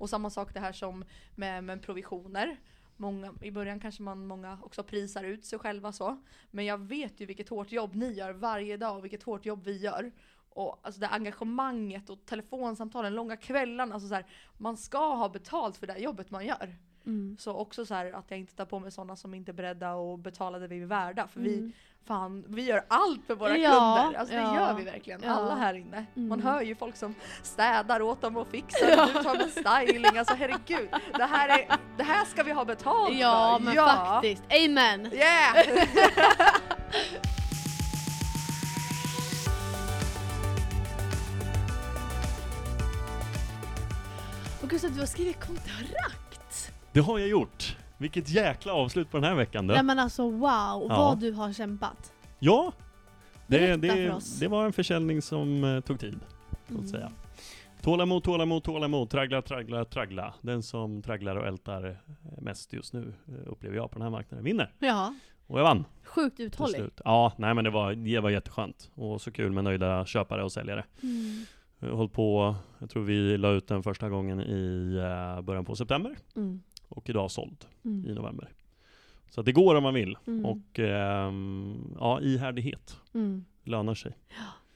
Och samma sak det här som med, med provisioner. Många, I början kanske man många också prisar ut sig själva så. Men jag vet ju vilket hårt jobb ni gör varje dag och vilket hårt jobb vi gör. Och alltså det engagemanget och telefonsamtalen, långa kvällarna. Alltså så här, man ska ha betalt för det jobbet man gör. Mm. Så också så här att jag inte tar på mig sådana som inte är beredda att betala det vi är värda. För vi, Mm. Fan, vi gör allt för våra Ja, kunder. Alltså det ja, gör vi verkligen. ja. Alla här inne. Man Mm. hör ju folk som städar åt dem och fixar och du tar med styling. Alltså herregud. Det här, är, det här ska vi ha betalt Ja för. men ja. faktiskt, amen! Yeah! Och Gustav du har skrivit kontrakt! Det har jag gjort! Vilket jäkla avslut på den här veckan du. Nej men alltså wow, vad du har kämpat. Ja! Det, det, det var en försäljning som eh, tog tid, så Mm. att säga. Tålamod, tålamod, tålamod, traggla, traggla, traggla. Den som tragglar och ältar eh, mest just nu, eh, upplever jag på den här marknaden, vinner. Ja, Och jag vann sjukt uthållig. Ja, nej men det var, det var jätteskönt. Och så kul med nöjda köpare och säljare. Mm. Hållit på, jag tror vi la ut den första gången i eh, början på september. Mm. Och idag såld i Mm. november. Så det går om man vill. Mm. Och ehm, ja, ihärdighet Mm. lönar sig.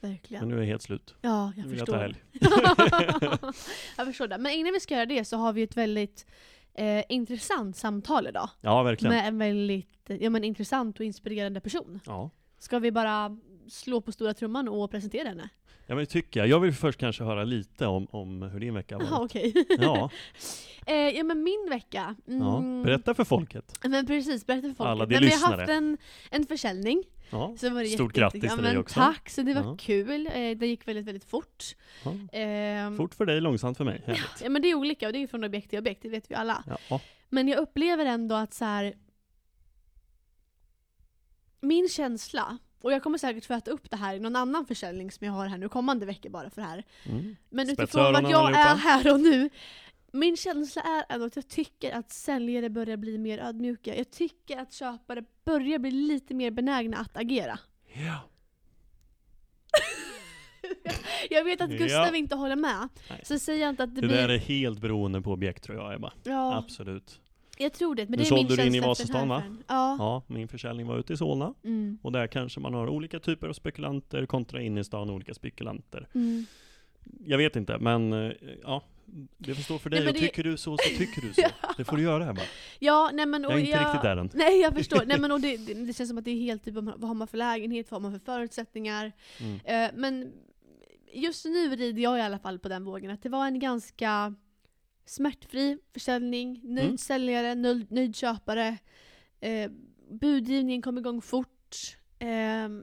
Men Verkligen. nu är jag helt slut. Ja, Nu jag vill jag ta förstår. helg. jag förstår det. Men innan vi ska göra det så har vi ett väldigt eh, intressant samtal idag. Ja, verkligen. Med en väldigt ja, men, intressant och inspirerande person. Ja. Ska vi bara slå på stora trumman och presentera henne? ja, men det tycker jag. Jag vill först kanske höra lite om, om hur din vecka var. okej. Ja, eh, ja men min vecka. ja. mm, Berätta för folket. Men precis, berätta för folk. Alla de Nej, men jag har lyssnare. haft en, en försäljning. Ja. Så var det Stort grattis ja, till dig men också. Tack, så det var Ja. kul. Eh, det gick väldigt, väldigt fort. Ja. Ehm, Fort för dig, långsamt för mig. Härligt. Ja men det är olika och det är från objekt till objekt, det vet vi alla. Ja. Men jag upplever ändå att så här. Min känsla, och jag kommer säkert få äta upp det här i någon annan försäljning som jag har här nu kommande veckor bara för det här. Mm. Men utifrån vart jag allihopa. är här och nu. Min känsla är ändå att jag tycker att säljare börjar bli mer ödmjuka. Jag tycker att köpare börjar bli lite mer benägna att agera. Ja. Jag vet att Ja. Gustav inte håller med. Nej. Så säger jag inte att det, Det blir... där är helt beroende på objekt tror jag Ebba. Ja, Absolut. Jag tror det. Men det är min du in i känsla Vasastan, va? Ja. Ja, min försäljning var ute i Solna. Mm. Och där kanske man har olika typer av spekulanter kontra in i stan olika spekulanter. Mm. Jag vet inte, men eh, ja. Det får stå för dig. Nej, och det- tycker du så, så tycker du så. Det får du göra Ebba. Ja, nej men och Jag är inte jag... riktigt där än. Nej jag förstår, nej men och det, det, det känns som att det är helt typ, vad har man för lägenhet, vad har man för förutsättningar. Mm. Eh, men just nu rider jag i alla fall på den vågen att det var en ganska smärtfri försäljning, nöjd Mm. säljare, nöjd, nöjd köpare. Eh, budgivningen kom igång fort. Eh,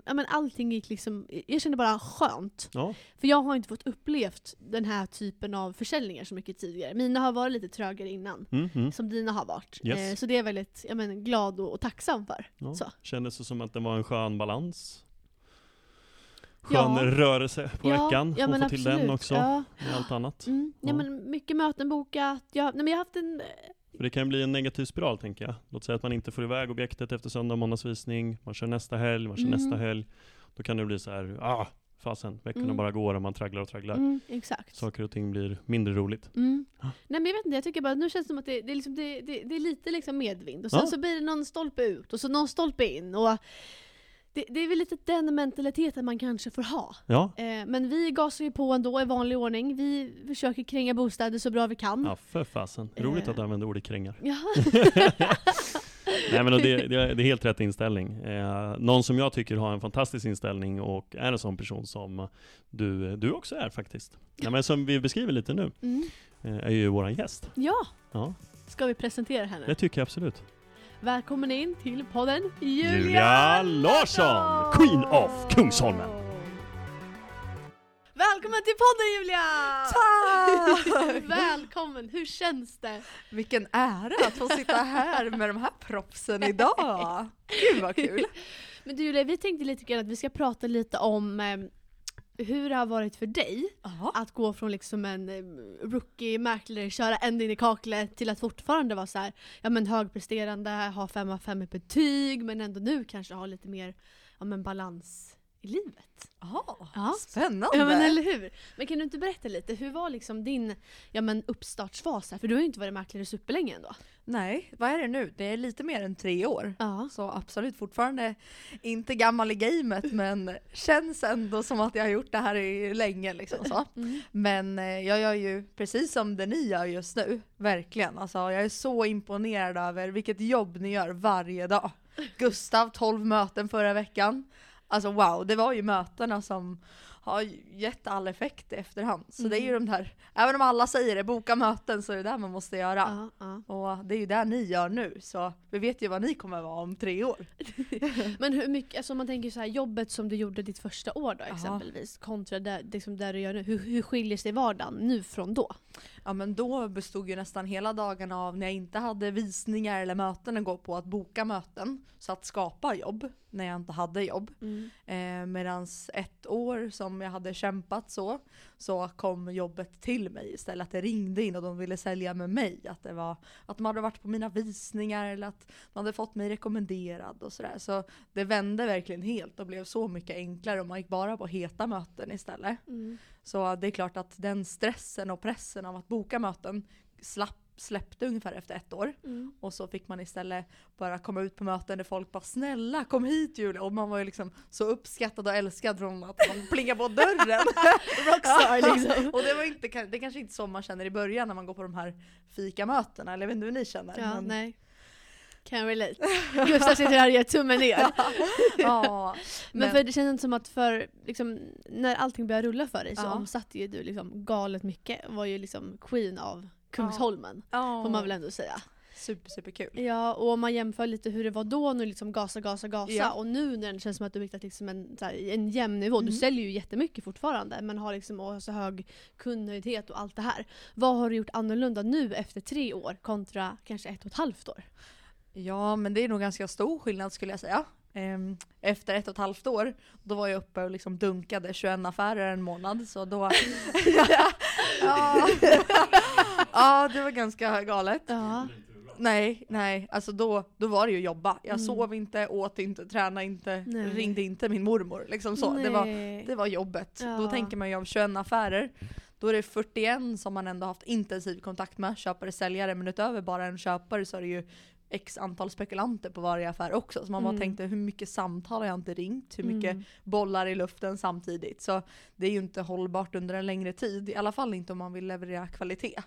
ja, men allting gick liksom, jag kände bara skönt. Ja, För jag har inte fått upplevt den här typen av försäljningar så mycket tidigare. Mina har varit lite trögare innan. mm, mm. Som dina har varit. Yes. Eh, så det är jag väldigt jag men, glad och, och tacksam för. ja. Så. Kändes det som att det var en skön balans? Skön Ja. rörelse på ja, veckan? ja, och få till den också? Ja. Med allt annat? Mm. Ja. Men mycket möten bokat. Jag, nej, men jag har haft en... För det kan bli en negativ spiral tänker jag. Låt säga att man inte får iväg objektet efter söndag och måndagsvisning. Man kör nästa helg, man kör Mm. nästa helg. Då kan det bli så här, ah, fasen, veckorna Mm. bara går och man tragglar och tragglar. Mm, exakt. Saker och ting blir mindre roligt. Mm. Ja. Nej men jag vet inte, jag tycker bara att nu känns det som att det, det, är, liksom, det, det, är lite liksom medvind. Och sen Ja. så blir det någon stolpe ut och så någon stolpe in. Och det, det är väl lite den mentaliteten man kanske får ha. Ja, Eh, men vi gasar ju på ändå i vanlig ordning. Vi försöker kränga bostäder så bra vi kan. ja för fasen. Roligt Eh. att du använder ordet krängar. Ja. Nej men det, det, det är helt rätt inställning. Eh, någon som jag tycker har en fantastisk inställning och är en sån person som du, du också är faktiskt. Nej, men som vi beskriver lite nu, Mm. eh, är ju våran gäst. ja, Ja, ska vi presentera henne? det tycker jag absolut. Välkommen in till podden Julia, Julia Larsson, Queen of Kungsholmen. Välkommen till podden Julia! Tack! Välkommen, hur känns det? Vilken ära att få sitta här med de här proffsen idag. Gud vad kul. Men du Julia, vi tänkte lite grann att vi ska prata lite om eh, hur det har varit för dig Ja. att gå från liksom en eh, rookie mäklare, köra ända in i kaklet till att fortfarande vara så här, ja men högpresterande, ha 5 av 5 i betyg men ändå nu kanske ha lite mer ja, men balans i livet. Jaha, Ja. spännande! Ja men eller hur? Men kan du inte berätta lite, hur var liksom din ja, men uppstartsfas här? För du har ju inte varit mäklare superlänge ändå. Nej, vad är det nu? Det är lite mer än tre år. Ja. Så absolut fortfarande inte gammal i gamet men känns ändå som att jag har gjort det här i länge liksom så. Mm. Men eh, jag gör ju precis som det ni gör just nu, verkligen. Alltså, jag är så imponerad över vilket jobb ni gör varje dag. Gustav, 12 möten förra veckan. Alltså wow, det var ju mötena som har gett all effekt i efterhand. Så det är ju de där, även om alla säger det, boka möten så är det där man måste göra. Ja, ja. Och det är ju det ni gör nu, så vi vet ju vad ni kommer vara om tre år. Men hur mycket, alltså om man tänker så här, jobbet som du gjorde ditt första år då exempelvis, kontra det, liksom där du gör nu, hur, hur skiljer sig vardagen nu från då? Ja men då bestod ju nästan hela dagarna av när jag inte hade visningar eller möten att gå på att boka möten. Så att skapa jobb när jag inte hade jobb. Eh, Medan ett år som jag hade kämpat så, så kom jobbet till mig istället. Att det ringde in och de ville sälja med mig. Att, det var, att de hade varit på mina visningar eller att de hade fått mig rekommenderad och sådär. Så det vände verkligen helt och blev så mycket enklare och man gick bara på heta möten istället. Mm. Så det är klart att den stressen och pressen av att boka möten slapp, släppte ungefär efter ett år. Mm. Och så fick man istället bara komma ut på möten där folk bara “snälla kom hit Julia” och man var ju liksom så uppskattad och älskad från att man plingade på dörren. Rockstar liksom. och det var inte, det kanske inte så man känner i början när man går på de här fikamötena, eller jag vet inte hur ni känner. Ja, men- nej. Can relate. Gustav sitter här och ger tummen ner. ja, Men, men- för det känns inte som att för, liksom, när allting började rulla för dig så Ja. omsatte ju du liksom galet mycket. Var ju liksom queen av Kungsholmen. Får man väl ändå säga. super super kul. Ja, och om man jämför lite hur det var då, nu liksom gasa, gasa, gasa. Ja. Och nu när det känns som att du har hittat liksom en, så här, en jämn nivå. Du Mm. säljer ju jättemycket fortfarande men har liksom så hög kundnöjdhet och allt det här. Vad har du gjort annorlunda nu efter tre år kontra kanske ett och ett halvt år? Ja, men det är nog ganska stor skillnad skulle jag säga. Ehm, Efter ett och ett halvt år, då var jag uppe och liksom dunkade 21 affärer en månad. Så då... ja. ja, det var ganska galet. Ja. Nej, nej, alltså då, då var det ju jobba. Jag Mm. sov inte, åt inte, tränade inte, Nej. ringde inte min mormor. Liksom så. Det, var, det var jobbet. Då Ja. tänker man ju av 21 affärer, då är det 41 som man ändå haft intensiv kontakt med, köpare, säljare, men utöver bara en köpare så är det ju x antal spekulanter på varje affär också. Så man bara Mm. tänkte hur mycket samtal har jag inte ringt? Hur mycket Mm. bollar i luften samtidigt? Så det är ju inte hållbart under en längre tid, i alla fall inte om man vill leverera kvalitet.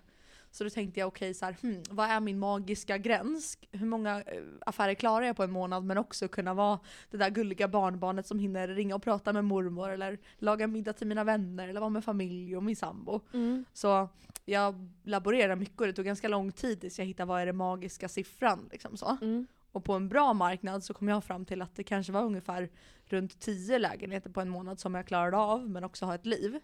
Så då tänkte jag okej, så här, hmm, vad är min magiska gräns? Hur många eh, affärer klarar jag på en månad? Men också kunna vara det där gulliga barnbarnet som hinner ringa och prata med mormor eller laga middag till mina vänner eller vara med familj och min sambo. Mm. Så jag laborerar mycket och det tog ganska lång tid tills jag hittade vad är den magiska siffran. Liksom så. Mm. Och på en bra marknad så kom jag fram till att det kanske var ungefär runt 10 lägenheter på en månad som jag klarade av men också ha ett liv.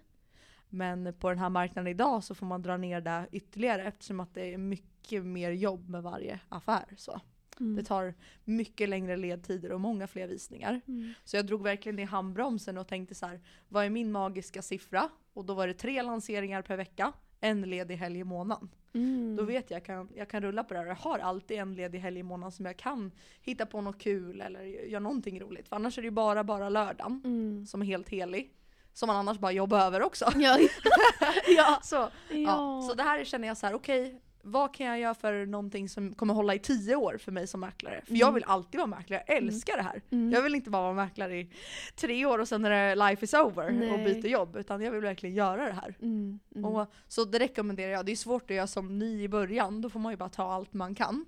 Men på den här marknaden idag så får man dra ner det ytterligare eftersom att det är mycket mer jobb med varje affär. Så. Mm. Det tar mycket längre ledtider och många fler visningar. Mm. Så jag drog verkligen i handbromsen och tänkte så här, vad är min magiska siffra? Och då var det tre lanseringar per vecka, en ledig helg i månaden. Mm. Då vet jag att jag kan, jag kan rulla på det här. Jag har alltid en ledig helg i månaden som jag kan hitta på något kul eller göra någonting roligt. För annars är det ju bara, bara lördagen Mm. som är helt helig. Som man annars bara jobbar över också. Ja. ja. Så, ja. så det här känner jag så här: okej, vad kan jag göra för någonting som kommer hålla i tio år för mig som mäklare? För jag Mm. vill alltid vara mäklare, jag älskar det här. Mm. Jag vill inte bara vara mäklare i tre år och sen är det life is over och Nej. byter jobb. Utan jag vill verkligen göra det här. Mm. Mm. Och, så det rekommenderar jag. Det är svårt att göra som ny i början, då får man ju bara ta allt man kan.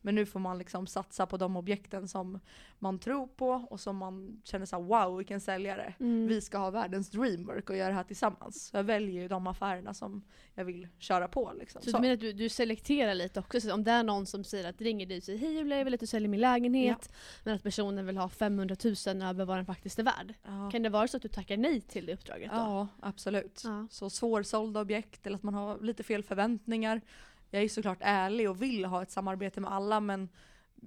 Men nu får man liksom satsa på de objekten som man tror på och som man känner så här: wow vilken säljare. Mm. Vi ska ha världens dreamwork och göra det här tillsammans. Så jag väljer ju de affärerna som jag vill köra på. Liksom. Så Så. du menar att du, du selekterar lite också? Så om det är någon som säger att ringer dig och säger hej Julia jag vill att du säljer min lägenhet men att personen vill ha 500 000 över vad den faktiskt är värd. Ja. Kan det vara så att du tackar nej till det uppdraget då? Ja, absolut. Ja. Så svårsålda objekt eller att man har lite fel förväntningar. Jag är såklart ärlig och vill ha ett samarbete med alla men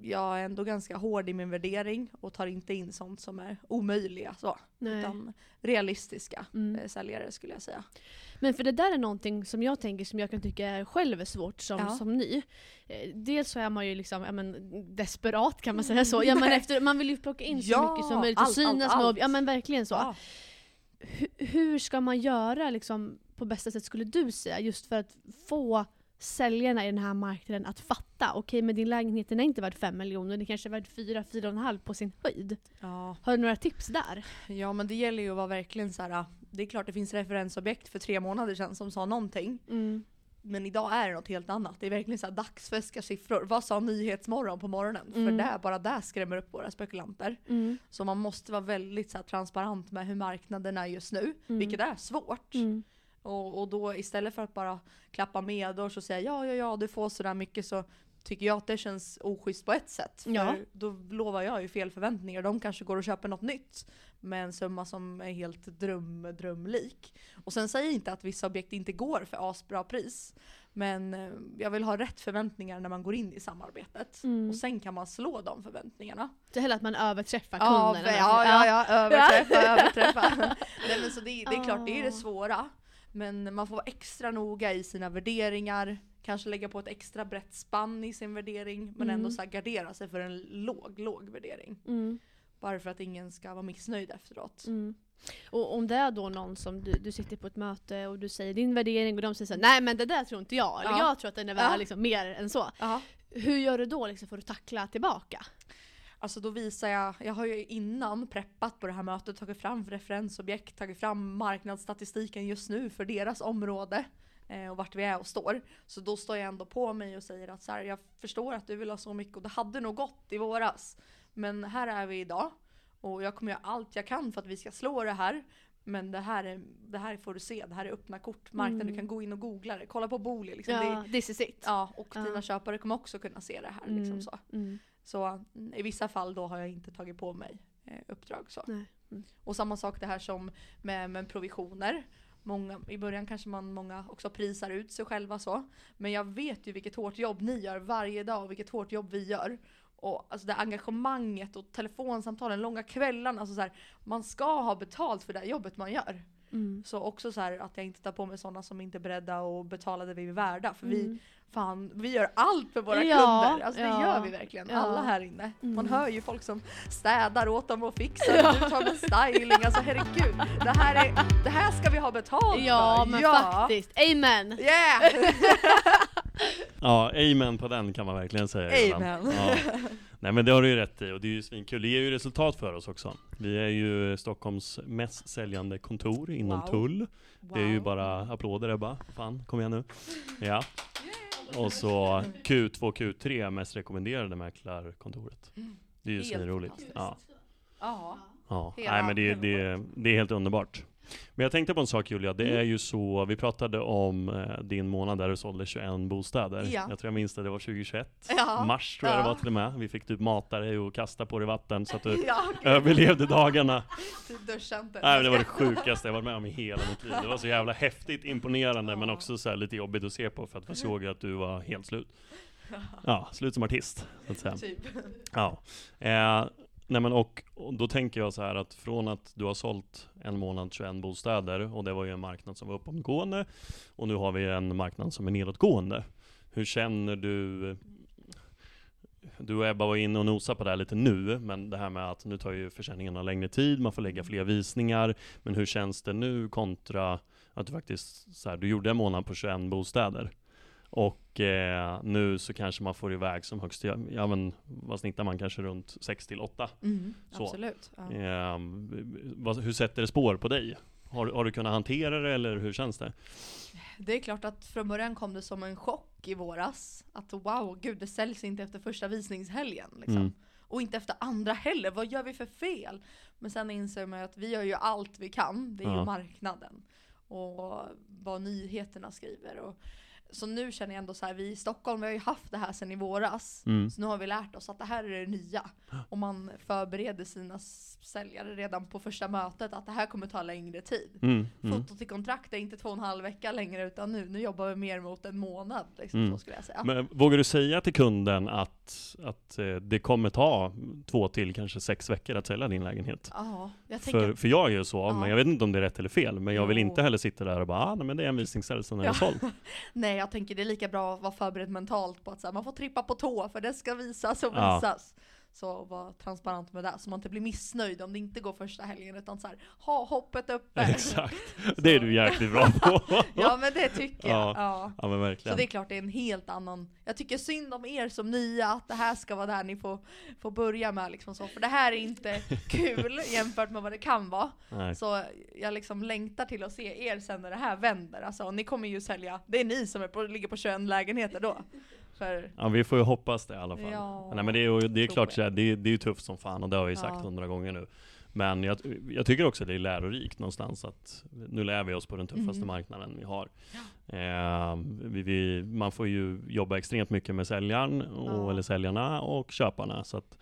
jag är ändå ganska hård i min värdering och tar inte in sånt som är omöjliga så. Nej. Utan realistiska Mm. eh, säljare skulle jag säga. Men för det där är någonting som jag tänker som jag kan tycka själv är svårt som, Ja. som ny. Eh, Dels så är man ju liksom, ja, men, desperat kan man säga så. Ja, men efter, man vill ju plocka in så Ja, mycket som möjligt och allt, allt, synas med, allt. ja men verkligen så. Ja. Hu- hur ska man göra liksom, på bästa sätt skulle du säga, just för att få säljarna i den här marknaden att fatta, okej men din lägenhet den är inte värd 5 miljoner, den kanske är värd 4-4,5 på sin höjd. Ja. Har du några tips där? ja men det gäller ju att vara verkligen så här. det är klart det finns referensobjekt för tre månader sedan som sa någonting. Mm. Men idag är det något helt annat. Det är verkligen så här dagsfärska siffror. Vad sa Nyhetsmorgon på morgonen? För Mm. där, bara där skrämmer upp våra spekulanter. Mm. Så man måste vara väldigt så här, transparent med hur marknaden är just nu. Mm. Vilket är svårt. Och, och då istället för att bara klappa medhårs och säga ja, ja, ja, du får sådär mycket så tycker jag att det känns oschysst på ett sätt. För Ja. då lovar jag ju fel förväntningar. De kanske går och köper något nytt med en summa som är helt dröm, drömlik. Och sen säger jag inte att vissa objekt inte går för asbra pris. Men eh, jag vill ha rätt förväntningar när man går in i samarbetet. Mm. Och sen kan man slå de förväntningarna. Det är hellre att man överträffar Ja, kunderna. ja, ja, ja, överträffa, överträffa. Nej, men så det, det är klart, det är det Ah. svåra. Men man får vara extra noga i sina värderingar, kanske lägga på ett extra brett spann i sin värdering, men ändå Mm. så här gardera sig för en låg, låg värdering. Mm. Bara för att ingen ska vara missnöjd efteråt. Mm. Och om det är då någon som du, du sitter på ett möte och du säger din värdering och de säger såhär, nej men det där tror inte jag, eller Ja. jag tror att den är värd Ja. liksom mer än så. Ja. Hur gör du då liksom för att tackla tillbaka? Alltså då visar jag, jag har ju innan preppat på det här mötet, tagit fram referensobjekt, tagit fram marknadsstatistiken just nu för deras område eh, och vart vi är och står. Så då står jag ändå på mig och säger att så här, jag förstår att du vill ha så mycket och det hade nog gått i våras. Men här är vi idag och jag kommer göra allt jag kan för att vi ska slå det här. Men det här, är, det här får du se, det här är öppna kort. Marknaden, Mm. du kan gå in och googla det. Kolla på Booli. Liksom. Det, Ja, this is it. ja, och Ja. dina köpare kommer också kunna se det här. Mm. Liksom så. Mm. Så mm, i vissa fall då har jag inte tagit på mig eh, uppdrag. Så. Nej. Mm. Och samma sak det här som med, med provisioner. Många, I början kanske man många också prisar ut sig själva så. Men jag vet ju vilket hårt jobb ni gör varje dag och vilket hårt jobb vi gör. Och alltså det engagemanget och telefonsamtalen, långa kvällarna. Alltså så här, man ska ha betalt för det här jobbet man gör. Mm. Så också så här att jag inte tar på mig sådana som inte är beredda att betala det vi är värda. För vi, Mm. Fan, vi gör allt för våra Ja, kunder. Alltså det ja, gör vi verkligen. ja. Alla här inne. Man Mm. hör ju folk som städar åt dem och fixar. Ja. Du tar med styling. Alltså herregud. Det här, är, det här ska vi ha betalt Ja för. men faktiskt, amen! Yeah! Ja, amen på den kan man verkligen säga. Amen. Nej men det har du ju rätt i och det är ju svinkul. Det ger ju resultat för oss också. Vi är ju Stockholms mest säljande kontor inom Wow. tull. Det är ju bara applåder Ebba. Fan, kom igen nu. Ja. Och så Q2, Q3 mest rekommenderade mäklarkontoret. Det är ju svinroligt. Ja. Ja. Ja, nej men det, det, det är helt underbart. Men jag tänkte på en sak Julia, det Mm. är ju så, vi pratade om eh, din månad där du sålde 21 bostäder. Ja. Jag tror jag minns det, det var 2021. Ja. Mars tror jag det Ja. var till och med. Vi fick typ mata dig och kasta på dig vatten så att du Ja, överlevde dagarna. typ duscha inte. Nej, men det var det sjukaste jag varit med om i hela mitt liv. Det var så jävla häftigt, imponerande men också lite jobbigt att se på för att man såg att du var helt slut. Ja, slut som artist, så att säga. Typ. Ja. Eh, nej men och, och då tänker jag så här att från att du har sålt en månad 21 bostäder och det var ju en marknad som var uppåtgående och nu har vi en marknad som är nedåtgående. Hur känner du? Du och Ebba var inne och nosade på det här lite nu, men det här med att nu tar ju försäljningarna längre tid, man får lägga fler visningar. Men hur känns det nu kontra att du faktiskt, så här, du gjorde en månad på 21 bostäder. Och eh, nu så kanske man får iväg som högst, ja men vad snittar man kanske runt 6 till 8? Mm, absolut. Ja. Eh, vad, hur sätter det spår på dig? Har, har du kunnat hantera det eller hur känns det? Det är klart att från början kom det som en chock i våras. Att wow, gud det säljs inte efter första visningshelgen. Liksom. Mm. Och inte efter andra heller, vad gör vi för fel? Men sen inser man att vi gör ju allt vi kan, det är Ja. ju marknaden. Och vad nyheterna skriver. Och så nu känner jag ändå så här, vi i Stockholm vi har ju haft det här sedan i våras. Mm. Så nu har vi lärt oss att det här är det nya. Och man förbereder sina säljare redan på första mötet att det här kommer ta längre tid. Mm. Mm. Foto till kontrakt är inte två och en halv vecka längre utan nu, nu jobbar vi mer mot en månad. Liksom, Mm. Så skulle jag säga. Men vågar du säga till kunden att, att eh, det kommer ta två till kanske sex veckor att sälja din lägenhet? Ja, jag tänker För, för jag gör ju så, Ja. men jag vet inte om det är rätt eller fel. Men jag vill Jo. inte heller sitta där och bara, ah, nej, men det är en visningsställe som är Ja. såld. Nej jag tänker det är lika bra att vara förberedd mentalt på att så här, man får trippa på tå för det ska visas och Ja. visas. Så var transparent med det, så man inte blir missnöjd om det inte går första helgen utan så här, ha hoppet uppe. Exakt, det är du jäkligt bra på. Ja men det tycker jag. Ja. Ja. Ja men Så verkligen. det är klart det är en helt annan, jag tycker synd om er som nya, att det här ska vara där ni får, får börja med liksom så, för det här är inte kul jämfört med vad det kan vara. Nej. Så jag liksom längtar till att se er sen när det här vänder. Alltså ni kommer ju sälja, det är ni som är på, ligger på 21 lägenheter då. För, Ja vi får ju hoppas det i alla fall. Ja, Nej men det är, det är klart så här, det, är, det är tufft som fan och det har vi sagt Ja. hundra gånger nu. Men jag, jag tycker också det är lärorikt någonstans att nu lär vi oss på den tuffaste Mm. marknaden vi har. Eh, vi, vi, man får ju jobba extremt mycket med säljaren, och, eller säljarna och köparna. Så att,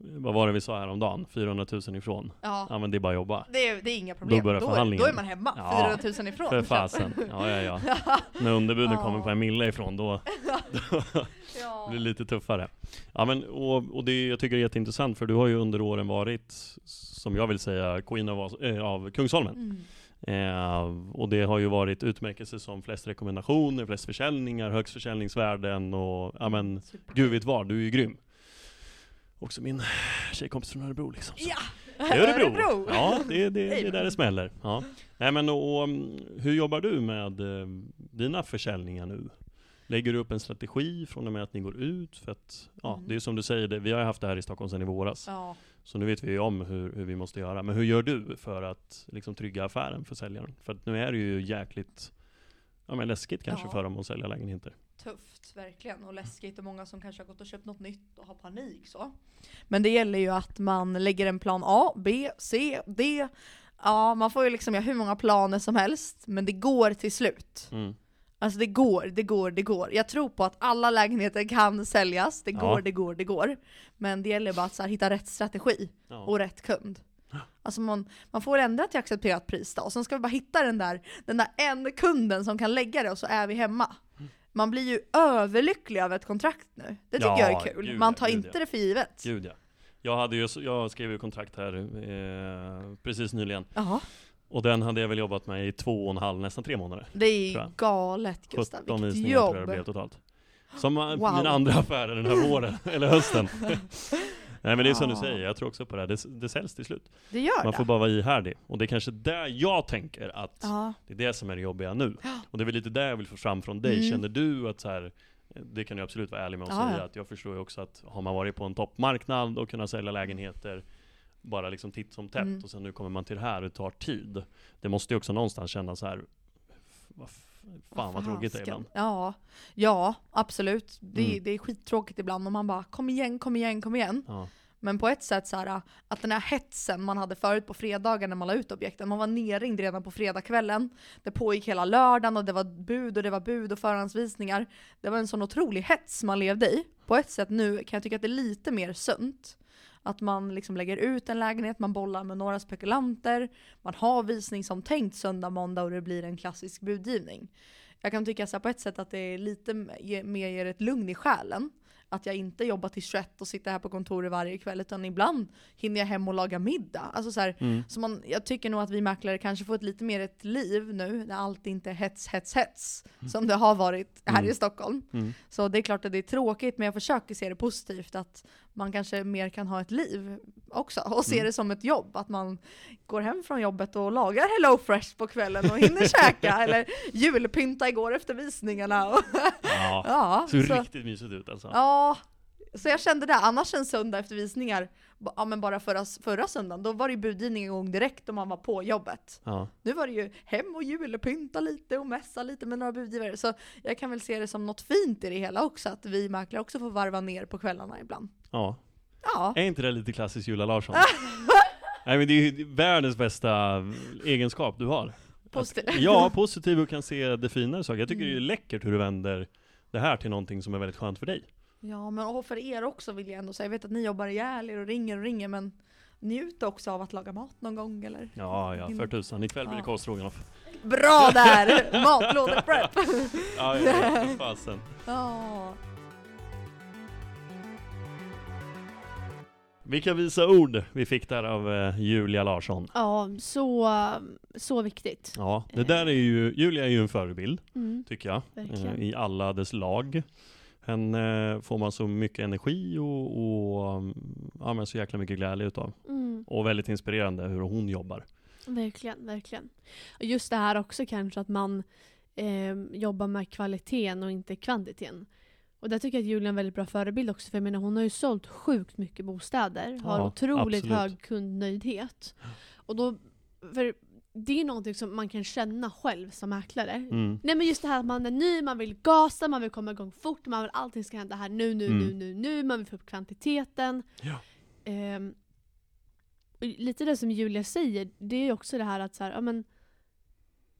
vad var det vi sa häromdagen? 400 000 ifrån. ja, Ja men det är bara att jobba. det är, det är inga problem. börjar då, är, förhandlingen. då är man hemma, Ja, 400 000 ifrån. För fasen. Ja, ja, ja. När underbuden Ja. kommer på en mille ifrån, då Ja. blir det lite tuffare. Ja, men, och, och det jag tycker är jätteintressant, för du har ju under åren varit, som jag vill säga, Queen av, äh, av Kungsholmen. Mm. Eh, och det har ju varit utmärkelse som flest rekommendationer, flest försäljningar, högst försäljningsvärden och ja men, Super. gud vet vad, du är ju grym. Också min tjejkompis från Örebro liksom. Så. Ja! Det är Örebro! Ja, det, det, det är där det smäller. Ja. Nej men och, och, hur jobbar du med eh, dina försäljningar nu? Lägger du upp en strategi från och med att ni går ut? För att, ja, Mm. det är som du säger, det, vi har haft det här i Stockholm sedan i våras. Ja. Så nu vet vi ju om hur, hur vi måste göra. Men hur gör du för att liksom, trygga affären för säljaren? För att nu är det ju jäkligt ja, men läskigt kanske Ja. för dem att sälja lägenheter. Tufft, verkligen. Och läskigt och många som kanske har gått och köpt något nytt och har panik så. Men det gäller ju att man lägger en plan A, B, C, D. Ja, man får ju liksom göra hur många planer som helst, men det går till slut. Mm. Alltså det går, det går, det går. Jag tror på att alla lägenheter kan säljas, det Ja. går, det går, det går. Men det gäller bara att här, hitta rätt strategi Ja. och rätt kund. Alltså man, man får ändra till accepterat pris då, och sen ska vi bara hitta den där, den där en kunden som kan lägga det och så är vi hemma. Man blir ju överlycklig av ett kontrakt nu. Det tycker Ja, jag är kul. gud man tar gud inte ja. det för givet. Gud ja. Jag, hade ju, jag skrev ju kontrakt här eh, precis nyligen. Jaha, Och den hade jag väl jobbat med i två och en halv, nästan tre månader. det är galet Gustav. 17 Vilket visningar tror jag det jobb. blev totalt. Som Wow. mina andra affärer den här våren, eller hösten. Nej men det är som du Ja. säger, jag tror också på det här. Det, det säljs till slut. Det gör Man det. får bara vara ihärdig. Och det är kanske där jag tänker att Ja. det är det som är det jobbiga nu. Och det är väl lite där jag vill få fram från dig. Mm. Känner du att så här, det kan du absolut vara ärlig med Ja, säga, ja. att jag förstår ju också att har man varit på en toppmarknad och kunnat sälja lägenheter bara liksom titt som tätt Mm. och sen nu kommer man till det här och det tar tid. Det måste ju också någonstans kännas så här. Fan vad tråkigt det är ibland. Ja, ja absolut. Det, Mm. det är skittråkigt ibland och man bara kom igen, kom igen, kom igen. Ja. Men på ett sätt så här, att den här hetsen man hade förut på fredagar när man la ut objekten, man var nerringd redan på fredagskvällen. Det pågick hela lördagen och det var bud och det var bud och förhandsvisningar. Det var en sån otrolig hets man levde i. På ett sätt nu kan jag tycka att det är lite mer sunt. Att man liksom lägger ut en lägenhet, man bollar med några spekulanter, man har visning som tänkt söndag, måndag och det blir en klassisk budgivning. Jag kan tycka så på ett sätt att det är lite mer mer ger ett lugn i själen. Att jag inte jobbar till 21 och sitter här på kontoret varje kväll utan ibland hinner jag hem och laga middag. Alltså så här, Mm. så man, jag tycker nog att vi mäklare kanske får ett lite mer ett liv nu när allt inte är hets, hets, hets som det har varit här Mm. i Stockholm. Mm. Så det är klart att det är tråkigt men jag försöker se det positivt att man kanske mer kan ha ett liv också och se Mm. det som ett jobb. Att man går hem från jobbet och lagar Hello Fresh på kvällen och hinner käka eller julpynta igår efter visningarna. Och, Ja. ja, Så så, riktigt mysigt ut alltså. ja, så jag kände det. Annars en söndag efter visningar, ja men bara förra, förra söndagen, då var det ju budgivning igång direkt om man var på jobbet. Ja. Nu var det ju hem och julpynta lite och mässa lite med några budgivare. Så jag kan väl se det som något fint i det hela också, att vi mäklare också får varva ner på kvällarna ibland. ja. Ja. Är inte det lite klassiskt Julia Larsson? Nej men det är ju världens bästa egenskap du har. Positiv. Ja, positiv och kan se det fina i saker. Jag tycker Mm. det är läckert hur du vänder det här till någonting som är väldigt skönt för dig. Ja, men och för er också vill jag ändå säga. Jag vet att ni jobbar ihjäl er och ringer och ringer, men njut också av att laga mat någon gång eller? Ja, ja, för tusan. Ikväll blir det korvstroganoff. Bra där! Matlådeprep! Ja, ja, ja, fasen. Ja. Vilka visa ord vi fick där av eh, Julia Larsson. Ja, så, så viktigt. Ja, det där är ju, Julia är ju en förebild, Mm. tycker jag. Verkligen. Eh, I alla dess lag. Henne eh, får man så mycket energi och, och ja, men så jäkla mycket glädje utav. Mm. Och väldigt inspirerande hur hon jobbar. Verkligen, verkligen. Och just det här också kanske att man eh, jobbar med kvaliteten och inte kvantiteten. Och där tycker jag att Julia är en väldigt bra förebild också, för jag menar hon har ju sålt sjukt mycket bostäder, har Ja, otroligt absolut. hög kundnöjdhet. Och då, för det är någonting som man kan känna själv som mäklare. Mm. Nej men just det här att man är ny, man vill gasa, man vill komma igång fort, man vill allting ska hända här nu, nu, Mm. nu, nu, nu, man vill få upp kvantiteten. Ja. Och lite det som Julia säger, det är ju också det här att så här, ja, men,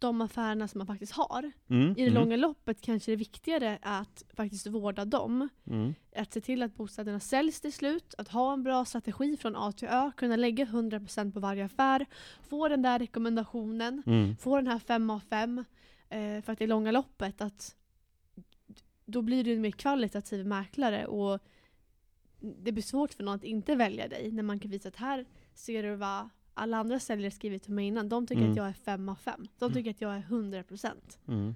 de affärerna som man faktiskt har, Mm. i det mm. långa loppet kanske det är viktigare att faktiskt vårda dem. Mm. Att se till att bostäderna säljs till slut, att ha en bra strategi från A till Ö, kunna lägga 100% på varje affär, få den där rekommendationen, Mm. få den här 5 av 5 eh, för att i långa loppet att då blir du en mer kvalitativ mäklare och det blir svårt för någon att inte välja dig när man kan visa att här ser du vad alla andra säljare skrivit till mig innan. De tycker Mm. att jag är 5 av 5. De tycker att jag är 100%. Mm.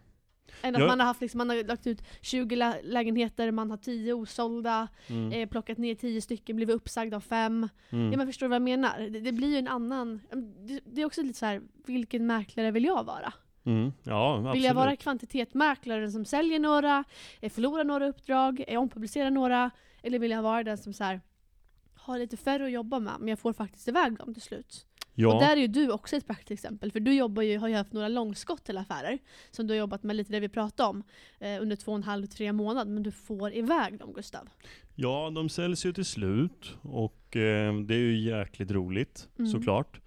Än att man har haft liksom, man har lagt ut 20 lä- lägenheter, man har 10 osålda, Mm. eh, plockat ner 10 stycken, blivit uppsagd av 5. Mm. Ja men förstår du vad jag menar? Det, det blir ju en annan, det, det är också lite så här, vilken mäklare vill jag vara? Mm. Ja, absolut. Vill jag vara kvantitetsmäklaren som säljer några, eh, förlorar några uppdrag, eh, ompublicerar några? Eller vill jag vara den som så här, har lite färre att jobba med, men jag får faktiskt iväg dem till slut? Ja. Och där är ju du också ett praktexempel, för du jobbar ju, har ju haft några långskott till affärer, som du har jobbat med lite det vi pratade om, eh, under två och en halv, tre månader, men du får iväg dem Gustav. Ja, de säljs ju till slut och eh, det är ju jäkligt roligt Mm. såklart.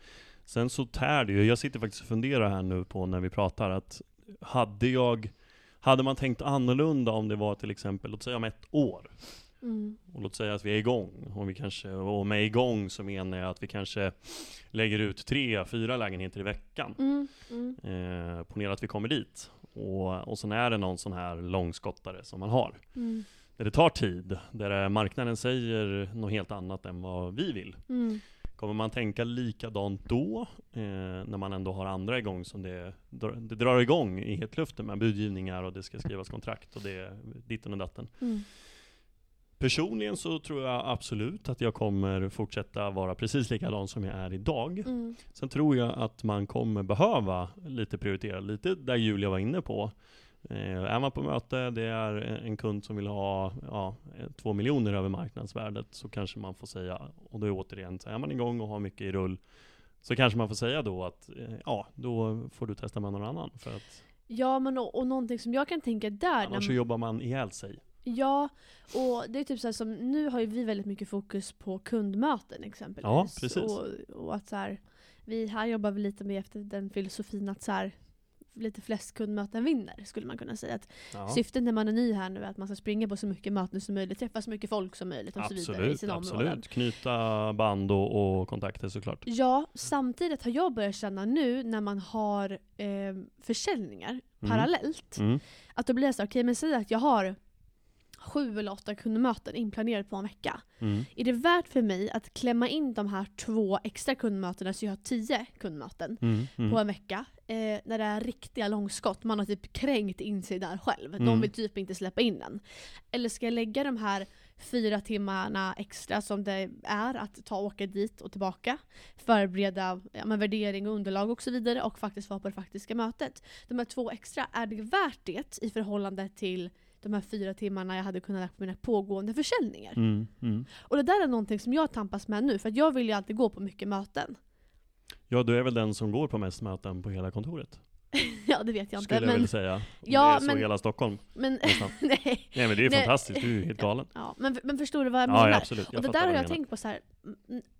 Sen så tär det ju, jag sitter faktiskt och funderar här nu på när vi pratar att hade jag, hade man tänkt annorlunda om det var till exempel, låt säga om ett år, Mm. och låt säga att vi är igång, och, vi kanske, och med igång så menar jag att vi kanske lägger ut tre, fyra lägenheter i veckan. Mm. Mm. Eh, ponera att vi kommer dit, och, och sen är det någon sån här långskottare som man har. Mm. Där det tar tid, där marknaden säger något helt annat än vad vi vill. Mm. Kommer man tänka likadant då, eh, när man ändå har andra igång som det, det drar igång i hetluften med budgivningar och det ska skrivas kontrakt och det är ditten och datten. Mm. Personligen så tror jag absolut att jag kommer fortsätta vara precis likadan som jag är idag. Mm. Sen tror jag att man kommer behöva lite prioritera, lite där Julia var inne på. Eh, är man på möte, det är en kund som vill ha ja, två miljoner över marknadsvärdet, så kanske man får säga, och då är återigen, så är man igång och har mycket i rull, så kanske man får säga då att, eh, ja, då får du testa med någon annan. För att Ja men och, och någonting som jag kan tänka där, annars så man, jobbar man ihjäl sig. Ja och det är typ så som, nu har ju vi väldigt mycket fokus på kundmöten exempelvis. Ja, precis. Och, och att så här, vi här jobbar vi lite med efter den filosofin att så här, lite flest kundmöten vinner, skulle man kunna säga. Att Ja. Syftet när man är ny här nu är att man ska springa på så mycket möten som möjligt, träffa så mycket folk som möjligt och så vidare i Absolut, sina områden. absolut. Knyta band och, och kontakter såklart. Ja, samtidigt har jag börjat känna nu när man har eh, försäljningar parallellt, Mm. att då blir det så okej men säg att jag har sju eller åtta kundmöten inplanerade på en vecka. Mm. Är det värt för mig att klämma in de här två extra kundmötena så jag har tio kundmöten Mm. Mm. på en vecka? Eh, när det är riktiga långskott, man har typ kränkt in sig där själv. De Mm. vill typ inte släppa in den. Eller ska jag lägga de här fyra timmarna extra som det är att ta och åka dit och tillbaka, förbereda ja, men värdering och underlag och så vidare och faktiskt vara på det faktiska mötet. De här två extra, är det värt det i förhållande till de här fyra timmarna jag hade kunnat lägga på mina pågående försäljningar? Mm. Mm. Och det där är någonting som jag tampas med nu, för att jag vill ju alltid gå på mycket möten. Ja, du är väl den som går på mest möten på hela kontoret? ja, det vet jag inte. Skulle jag Men, vilja säga. Ja, det är så men- i hela Stockholm. men, nej. Nej men det är ju Nej. fantastiskt, du är ju helt galen. Ja, men, men förstår du vad jag Ja, menar? ja absolut, jag och det där har jag menar. tänkt på så här,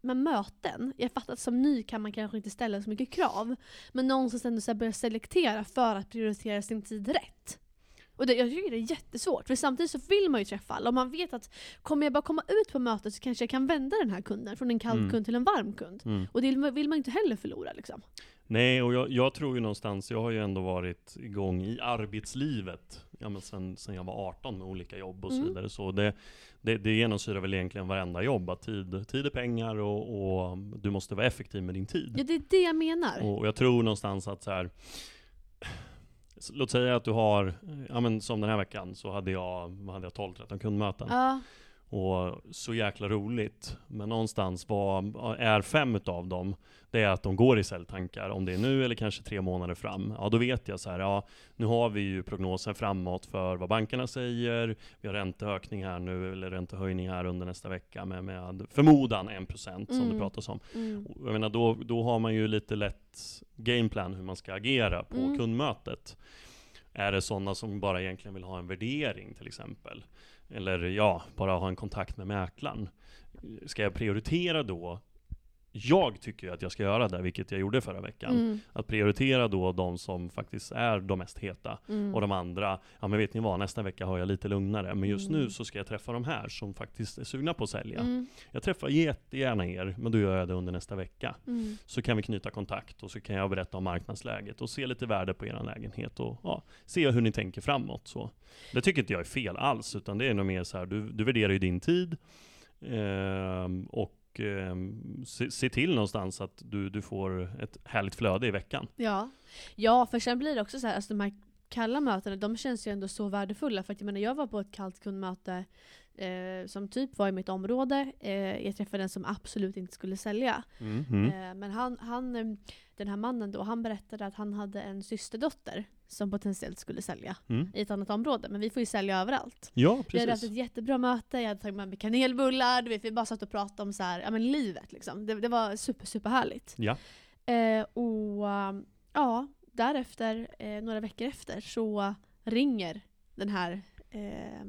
med möten. Jag fattar att som ny kan man kanske inte ställa så mycket krav. Men någonstans ändå så här börja selektera för att prioritera sin tid rätt. Och det, jag tycker det är jättesvårt, för samtidigt så vill man ju träffa alla. Och man vet att kommer jag bara komma ut på mötet så kanske jag kan vända den här kunden från en kall Mm. kund till en varm kund. Mm. Och det vill man inte heller förlora liksom. Nej, och jag, jag tror ju någonstans, jag har ju ändå varit igång i arbetslivet ja, men sen, sen jag var 18 med olika jobb och så Mm. vidare. Så det, det, det genomsyrar väl egentligen varenda jobb, att tid, tid är pengar och, och du måste vara effektiv med din tid. Ja, det är det jag menar. Och jag tror någonstans att så här. Låt säga att du har, ja men som den här veckan så hade jag, hade jag 12-13 kundmöten. Ja, och så jäkla roligt. Men någonstans vad är fem utav dem, det är att de går i säljtankar. Om det är nu eller kanske tre månader fram. Ja, då vet jag så här, ja, nu har vi ju prognosen framåt för vad bankerna säger. Vi har ränteökning här nu, eller räntehöjning här under nästa vecka med, med förmodan 1% som det Mm. pratas om. mm. Jag menar, då, då har man ju lite lätt gameplan hur man ska agera på Mm. kundmötet. Är det sådana som bara egentligen vill ha en värdering till exempel? Eller ja, bara ha en kontakt med mäklaren. Ska jag prioritera då? Jag tycker att jag ska göra det, vilket jag gjorde förra veckan. Mm. Att prioritera då de som faktiskt är de mest heta. Mm. Och de andra, ja men vet ni vad, nästa vecka har jag lite lugnare. Men just Mm. nu så ska jag träffa de här som faktiskt är sugna på att sälja. Mm. Jag träffar jättegärna er, men då gör jag det under nästa vecka. Mm. Så kan vi knyta kontakt och så kan jag berätta om marknadsläget och se lite värde på er lägenhet och ja, se hur ni tänker framåt. Så. Det tycker inte jag är fel alls, utan det är nog mer så här, du, du värderar ju din tid ehm, och eh, se, se till någonstans att du, du får ett härligt flöde i veckan. Ja. ja, för sen blir det också så här, alltså de här kalla mötena, de känns ju ändå så värdefulla. För att jag menar, jag var på ett kallt kundmöte eh, som typ var i mitt område. Eh, jag träffade en som absolut inte skulle sälja. Mm. Eh, men han, han, eh, den här mannen då, han berättade att han hade en systerdotter som potentiellt skulle sälja Mm. i ett annat område. Men vi får ju sälja överallt. Ja, Vi hade haft precis. ett jättebra möte, jag hade tagit med mig kanelbullar, du vet, vi bara satt och pratade om så här, ja, men livet. Liksom. Det, det var super, super härligt. Ja. Eh, och um, ja, därefter, eh, några veckor efter, så ringer den här eh,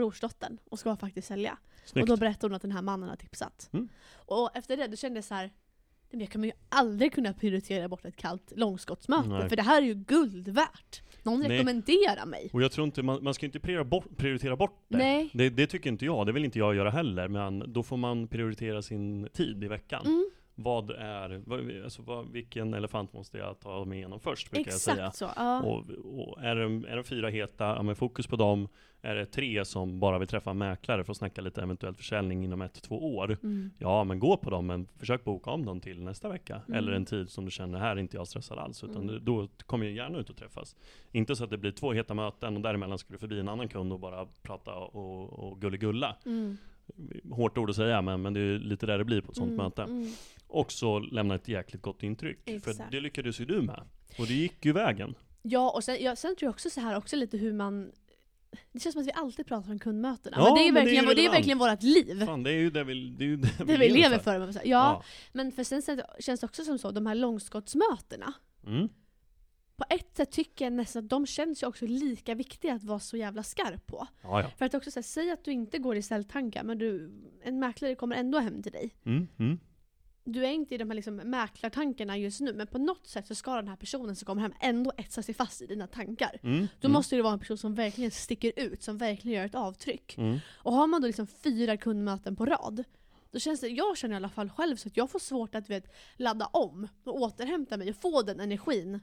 brorsdottern och ska faktiskt sälja. Snyggt. Och då berättar hon att den här mannen har tipsat. Mm. Och efter det då kände jag så här, "Nej, men jag kommer ju aldrig kunna prioritera bort ett kallt långskottsmöte, Nej. för det här är ju guld värt. Någon Nej. rekommenderar mig. Och jag tror inte, man, man ska inte prioritera bort, prioritera bort det. Nej. det. Det tycker inte jag, det vill inte jag göra heller. Men då får man prioritera sin tid i veckan. Mm, Vad är, vad, alltså vad, vilken elefant måste jag ta mig igenom först, brukar jag säga. exakt så. Ja. Och, och är, det, är det fyra heta, ja men fokus på dem. Är det tre som bara vill träffa en mäklare för att snacka lite eventuell försäljning inom ett, två år. Mm. Ja men gå på dem, men försök boka om dem till nästa vecka. Mm. Eller en tid som du känner, här är inte jag stressad alls. Utan Mm. då kommer jag gärna ut och träffas. Inte så att det blir två heta möten och däremellan ska du förbi en annan kund och bara prata och, och gulligulla. Mm. Hårt ord att säga, men, men det är lite där det blir på ett sånt Mm, möte. Mm. Och så lämna ett jäkligt gott intryck. För Exakt. det lyckades ju du med. Och det gick ju vägen. Ja, och sen, ja, sen tror jag också så här också lite hur man det känns som att vi alltid pratar om kundmötena. Ja, men det är ju men det är verkligen, det är verkligen vårt liv. Fan, det är ju det vi, det är ju det det vi lever lever för. här, Ja, Ja. men för sen känns det också som så, de här långskottsmötena. Mm. På ett sätt tycker jag nästan att de känns ju också lika viktiga att vara så jävla skarp på. Ja. För att också säga, säg att du inte går i säljtankar, men du, en mäklare kommer ändå hem till dig. Mm. Mm. Du är inte i de här liksom mäklartankarna just nu, men på något sätt så ska den här personen som kommer hem ändå etsa sig fast i dina tankar. Mm. Då mm. måste det vara en person som verkligen sticker ut, som verkligen gör ett avtryck. Mm. Och har man då liksom fyra kundmöten på rad, då känns det, jag känner i alla fall själv så att jag får svårt att vet, ladda om och återhämta mig och få den energin.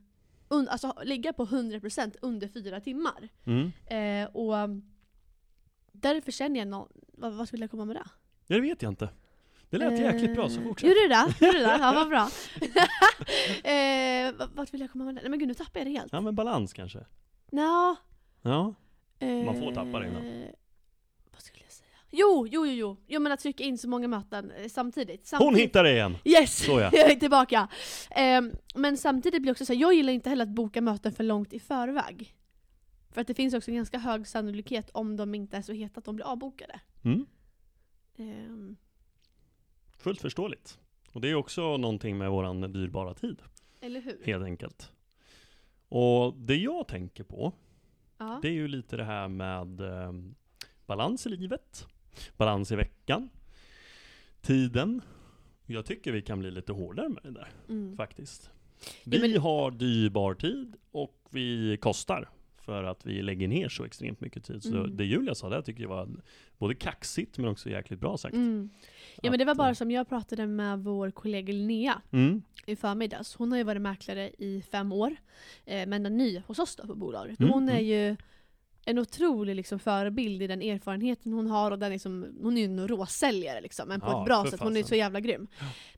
Un, alltså ligga på 100% under fyra timmar. Mm. Eh, och därför känner jag någon, vad, vad skulle jag komma med det? Det vet jag inte. Det lät jäkligt bra, så Eh, fortsätt. Gjorde du det? Gjorde du det? Ja, vad bra. eh, vart vill jag komma med det? Nej men gud, nu tappar jag det helt. Ja, men balans kanske. Nå, Ja. eh, Man får tappa det innan. Vad skulle jag säga? Jo, jo, jo, jo. Jo men att trycka in så många möten eh, samtidigt. Hon samtidigt. hittade det igen! Yes! Så ja. jag är tillbaka. Ehm, men samtidigt blir det också så här, jag gillar inte heller att boka möten för långt i förväg. För att det finns också en ganska hög sannolikhet om de inte är så heta att de blir avbokade. Mm. Ehm, Fullt förståeligt. Och det är också någonting med våran dyrbara tid, eller hur? helt enkelt. Och det jag tänker på, Ja. det är ju lite det här med eh, balans i livet, balans i veckan, tiden. Jag tycker vi kan bli lite hårdare med det där Mm. faktiskt. Ja, Vi men- har dyrbar tid och vi kostar för att vi lägger ner så extremt mycket tid. Så Mm. det Julia sa där tycker jag var både kaxigt men också jäkligt bra sagt. Mm. Ja men det var Att, bara eh, som jag pratade med vår kollega Linnea Mm. i förmiddags. Hon har ju varit mäklare i fem år, eh, men är ny hos oss då på bolaget. Mm, hon är mm. ju en otrolig liksom, förebild i den erfarenheten hon har och den liksom, hon är ju en råsäljare liksom, men på Ja, ett bra sätt. Hon är så jävla grym.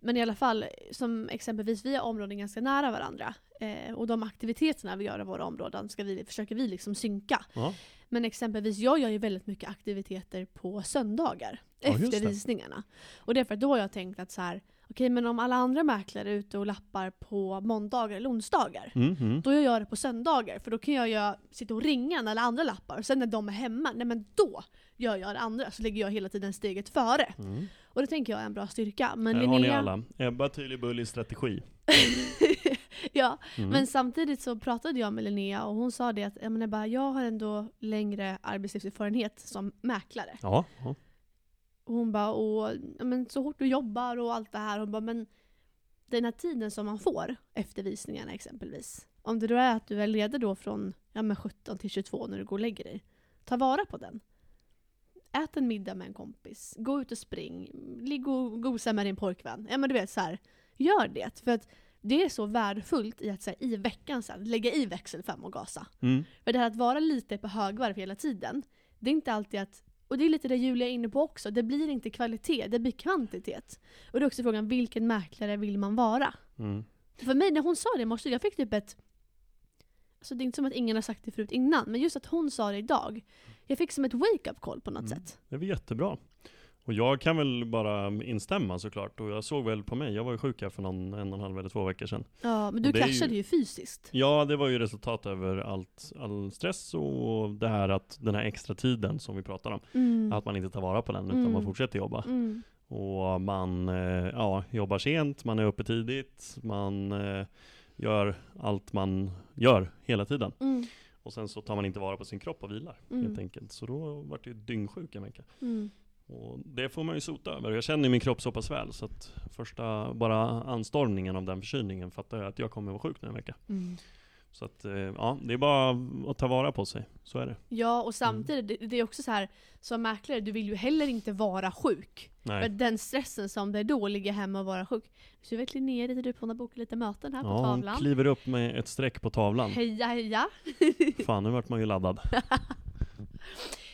Men i alla fall, som exempelvis vi har områden ganska nära varandra. Eh, och de aktiviteterna vi gör i våra områden ska vi, försöker vi liksom synka. Ja. Men exempelvis, jag gör ju väldigt mycket aktiviteter på söndagar. Ja, efter visningarna. Och det är för att då har jag tänkt att så här, okej men om alla andra mäklare är ute och lappar på måndagar eller onsdagar. Mm, mm. Då gör jag det på söndagar, för då kan jag göra, sitta och ringa när alla andra lappar. Och sen när de är hemma, nej men då gör jag det andra. Så ligger jag hela tiden steget före. Mm. Och det tänker jag är en bra styrka. Men Här har ni Linnea, alla. Ebba tydlig bullig strategi. ja, Mm. men samtidigt så pratade jag med Linnea och hon sa det att jag, menar bara, jag har ändå längre arbetslivserfarenhet som mäklare. Ja, ja. Och hon bara, och, men så hårt du jobbar och allt det här. Hon bara, men den här tiden som man får efter visningarna exempelvis. Om det då är att du är ledig då från ja, men 17 till 22 när du går och lägger dig. Ta vara på den. Ät en middag med en kompis. Gå ut och spring. Ligg och gosa med din pojkvän. Ja men du vet så här. Gör det. För att det är så värdefullt i att så här, i veckan sen, lägga i växel 5 och gasa. Mm. För det här att vara lite på högvarv hela tiden, det är inte alltid att och det är lite det Julia är inne på också, det blir inte kvalitet, det blir kvantitet. Och det är också frågan, vilken mäklare vill man vara? Mm. För mig, när hon sa det i morse, jag fick typ ett... Alltså det är inte som att ingen har sagt det förut innan, men just att hon sa det idag. Jag fick som ett wake-up call på något Mm. sätt. Det väl jättebra. Och jag kan väl bara instämma såklart. Och jag såg väl på mig, jag var ju sjuk här för någon, en och en halv eller två veckor sedan. Ja, men du är ju- kraschade ju fysiskt. Ja, det var ju resultat över allt, all stress och det här att den här extra tiden som vi pratar om. Mm. Att man inte tar vara på den utan Mm. man fortsätter jobba. Mm. Och man eh, ja, jobbar sent, man är uppe tidigt, man eh, gör allt man gör hela tiden. Mm. Och sen så tar man inte vara på sin kropp och vilar Mm. helt enkelt. Så då vart det ju dyngsjuk en vecka. Mm. Och det får man ju sota över. Jag känner min kropp så pass väl så att första, bara anstormningen av den förkylningen fattar jag att jag kommer vara sjuk nu en vecka. Mm. Så att, eh, ja, det är bara att ta vara på sig. Så är det. Ja, och samtidigt, det, det är också så här som mäklare, du vill ju heller inte vara sjuk. För Nej. den stressen som det är då, att ligga hemma och vara sjuk. Så jag vet Linnea lite du på bokat lite möten här på Ja, hon tavlan. kliver upp med ett streck på tavlan. Heja heja! Fan, nu vart man ju laddad.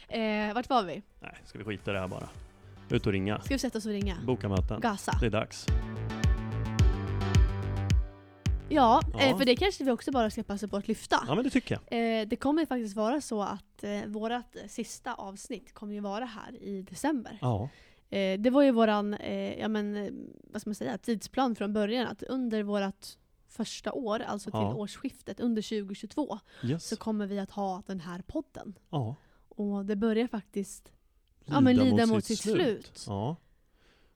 Eh, vart var vi? Nej, ska vi skita i det här bara. Ut och ringa. Ska vi sätta oss och ringa? Boka möten. Gasa. Det är dags. Ja, Ja. Eh, för det kanske vi också bara ska passa på att lyfta. Ja, men det tycker jag. Eh, det kommer faktiskt vara så att eh, vårt sista avsnitt kommer ju vara här i december. Ja. Eh, det var ju våran, ja men, vad ska man säga, tidsplan från början. Att under vårt första år, alltså till Ja. årsskiftet, under 2022, Yes. så kommer vi att ha den här podden. Ja. Och det börjar faktiskt ja, men lida mot sitt slut. Ja.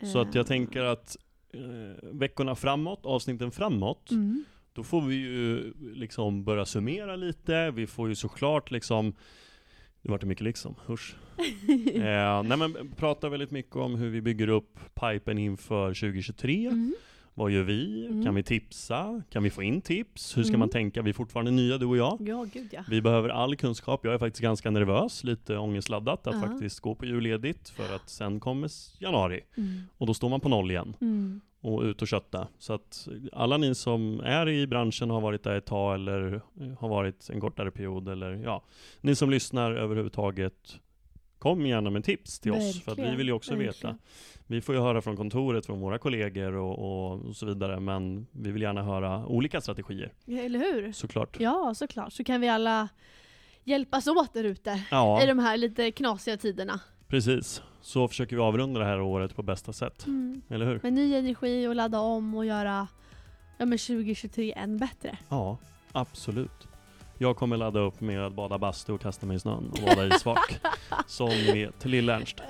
Så att jag Eh, tänker att eh, veckorna framåt, avsnitten framåt, Mm. då får vi ju liksom börja summera lite. Vi får ju såklart liksom det vart det mycket liksom, usch. eh, nej men prata väldigt mycket om hur vi bygger upp pipen inför 2023. Mm. Vad gör vi? Mm. Kan vi tipsa? Kan vi få in tips? Hur ska Mm. man tänka? Vi är fortfarande nya du och jag. Ja, gud ja. Vi behöver all kunskap. Jag är faktiskt ganska nervös, lite ångestladdat att Ja. faktiskt gå på julledigt för att sen kommer januari Mm. och då står man på noll igen Mm. och ut och kötta. Så att alla ni som är i branschen har varit där ett tag eller eh, har varit en kortare period eller ja, ni som lyssnar överhuvudtaget Kom gärna med tips till oss, för att vi Verkligen, vill ju också verkligen. veta. Vi får ju höra från kontoret, från våra kollegor och, och, så vidare, men vi vill gärna höra olika strategier, Ja, eller hur? såklart. Ja, såklart. Så kan vi alla hjälpas åt där ute Ja, i de här lite knasiga tiderna. precis. Så försöker vi avrunda det här året på bästa sätt, Mm. eller hur? Med ny energi och ladda om och göra ja, men 2023 än bättre. Ja, absolut. Jag kommer ladda upp med att bada bastu och kasta mig i snön och vara isvak. Som ni vet, Lill-Ernst.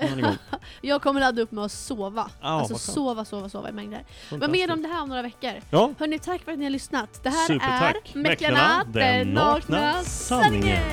Jag kommer ladda upp med att sova. Ja, alltså sova, sova, sova i mängder. Men mer om det här om några veckor. Ja, Hörni, tack för att ni har lyssnat. Det här Supertack. är Mäklarna, den nakna sanningen.